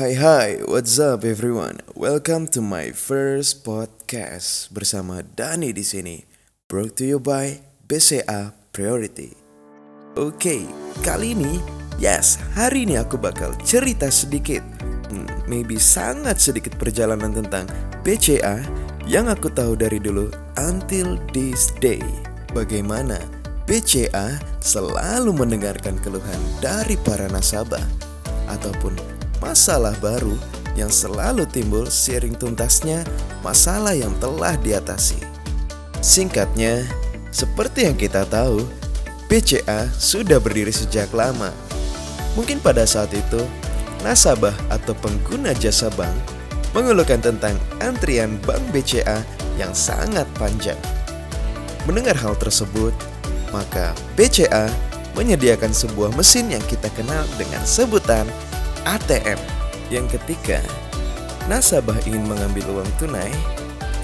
Hai hai, what's up everyone? Welcome to my first podcast bersama Dani di sini. Brought to you by BCA Priority. Oke, kali ini, yes, hari ini aku bakal cerita sedikit. Hmm, maybe sangat sedikit perjalanan tentang BCA yang aku tahu dari dulu until this day. Bagaimana BCA selalu mendengarkan keluhan dari para nasabah ataupun masalah baru yang selalu timbul sering tuntasnya masalah yang telah diatasi. Singkatnya, seperti yang kita tahu, BCA sudah berdiri sejak lama. Mungkin pada saat itu, nasabah atau pengguna jasa bank mengeluhkan tentang antrian bank BCA yang sangat panjang. Mendengar hal tersebut, maka BCA menyediakan sebuah mesin yang kita kenal dengan sebutan ATM yang ketika nasabah ingin mengambil uang tunai,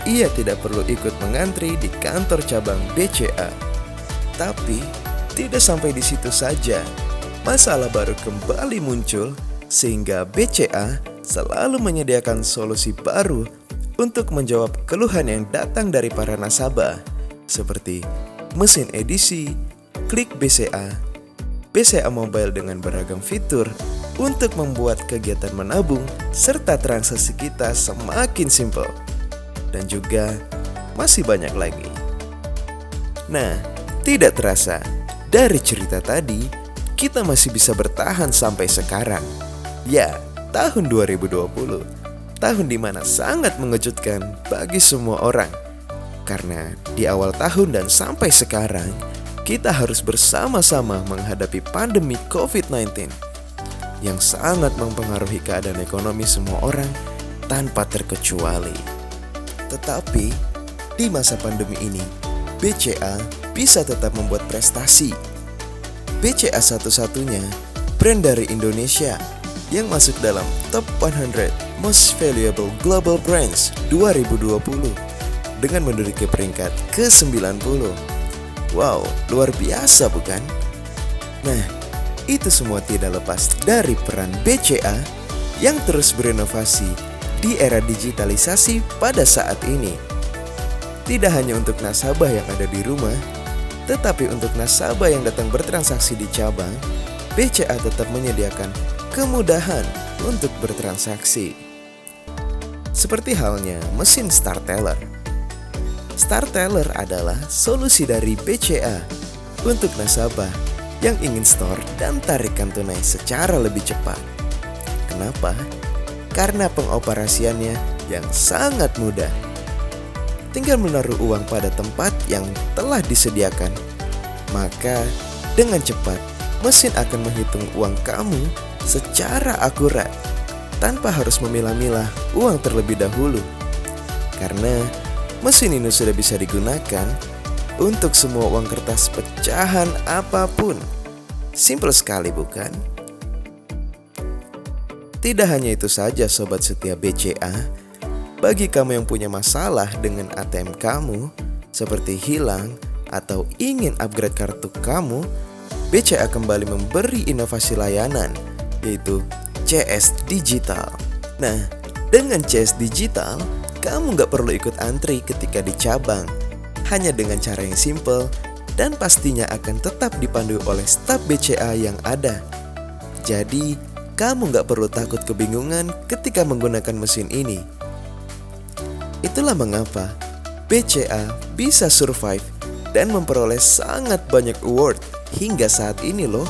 ia tidak perlu ikut mengantri di kantor cabang BCA. Tapi tidak sampai di situ saja, masalah baru kembali muncul sehingga BCA selalu menyediakan solusi baru untuk menjawab keluhan yang datang dari para nasabah seperti mesin edisi, klik BCA, BCA Mobile dengan beragam fitur, untuk membuat kegiatan menabung serta transaksi kita semakin simpel. Dan juga masih banyak lagi. Nah, tidak terasa dari cerita tadi, kita masih bisa bertahan sampai sekarang. Ya, tahun 2020. Tahun di mana sangat mengejutkan bagi semua orang. Karena di awal tahun dan sampai sekarang, kita harus bersama-sama menghadapi pandemi COVID-19 yang sangat mempengaruhi keadaan ekonomi semua orang tanpa terkecuali. Tetapi di masa pandemi ini, BCA bisa tetap membuat prestasi. BCA satu-satunya brand dari Indonesia yang masuk dalam Top 100 Most Valuable Global Brands 2020 dengan menduduki peringkat ke-90. Wow, luar biasa bukan? Nah, itu semua tidak lepas dari peran BCA yang terus berinovasi di era digitalisasi pada saat ini. Tidak hanya untuk nasabah yang ada di rumah, tetapi untuk nasabah yang datang bertransaksi di cabang, BCA tetap menyediakan kemudahan untuk bertransaksi. Seperti halnya mesin Start Teller. Start Teller adalah solusi dari BCA untuk nasabah yang ingin store dan tarikan tunai secara lebih cepat. Kenapa? Karena pengoperasiannya yang sangat mudah. Tinggal menaruh uang pada tempat yang telah disediakan. Maka dengan cepat mesin akan menghitung uang kamu secara akurat tanpa harus memilah-milah uang terlebih dahulu. Karena mesin ini sudah bisa digunakan untuk semua uang kertas pecahan apa pun. Simple sekali bukan? Tidak hanya itu saja sobat setia BCA, bagi kamu yang punya masalah dengan ATM kamu, seperti hilang atau ingin upgrade kartu kamu, BCA kembali memberi inovasi layanan, yaitu CS Digital. Nah, dengan CS Digital, kamu nggak perlu ikut antri ketika di cabang, hanya dengan cara yang simple dan pastinya akan tetap dipandu oleh staf BCA yang ada. Jadi, kamu nggak perlu takut kebingungan ketika menggunakan mesin ini. Itulah mengapa BCA bisa survive dan memperoleh sangat banyak award hingga saat ini loh.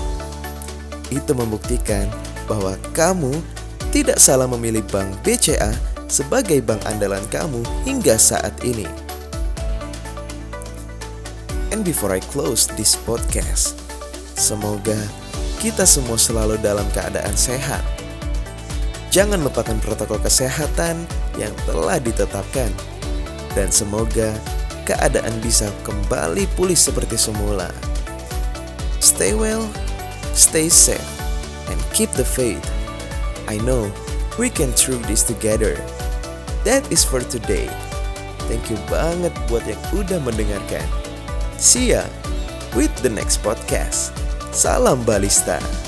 Itu membuktikan bahwa kamu tidak salah memilih bank BCA sebagai bank andalan kamu hingga saat ini. And before I close this podcast, semoga kita semua selalu dalam keadaan sehat. Jangan lupakan protokol kesehatan yang telah ditetapkan, dan semoga keadaan bisa kembali pulih seperti semula. Stay well, stay safe, and keep the faith. I know we can through this together. That is for today. Thank you banget buat yang udah mendengarkan. See ya with the next podcast. Salam Balista.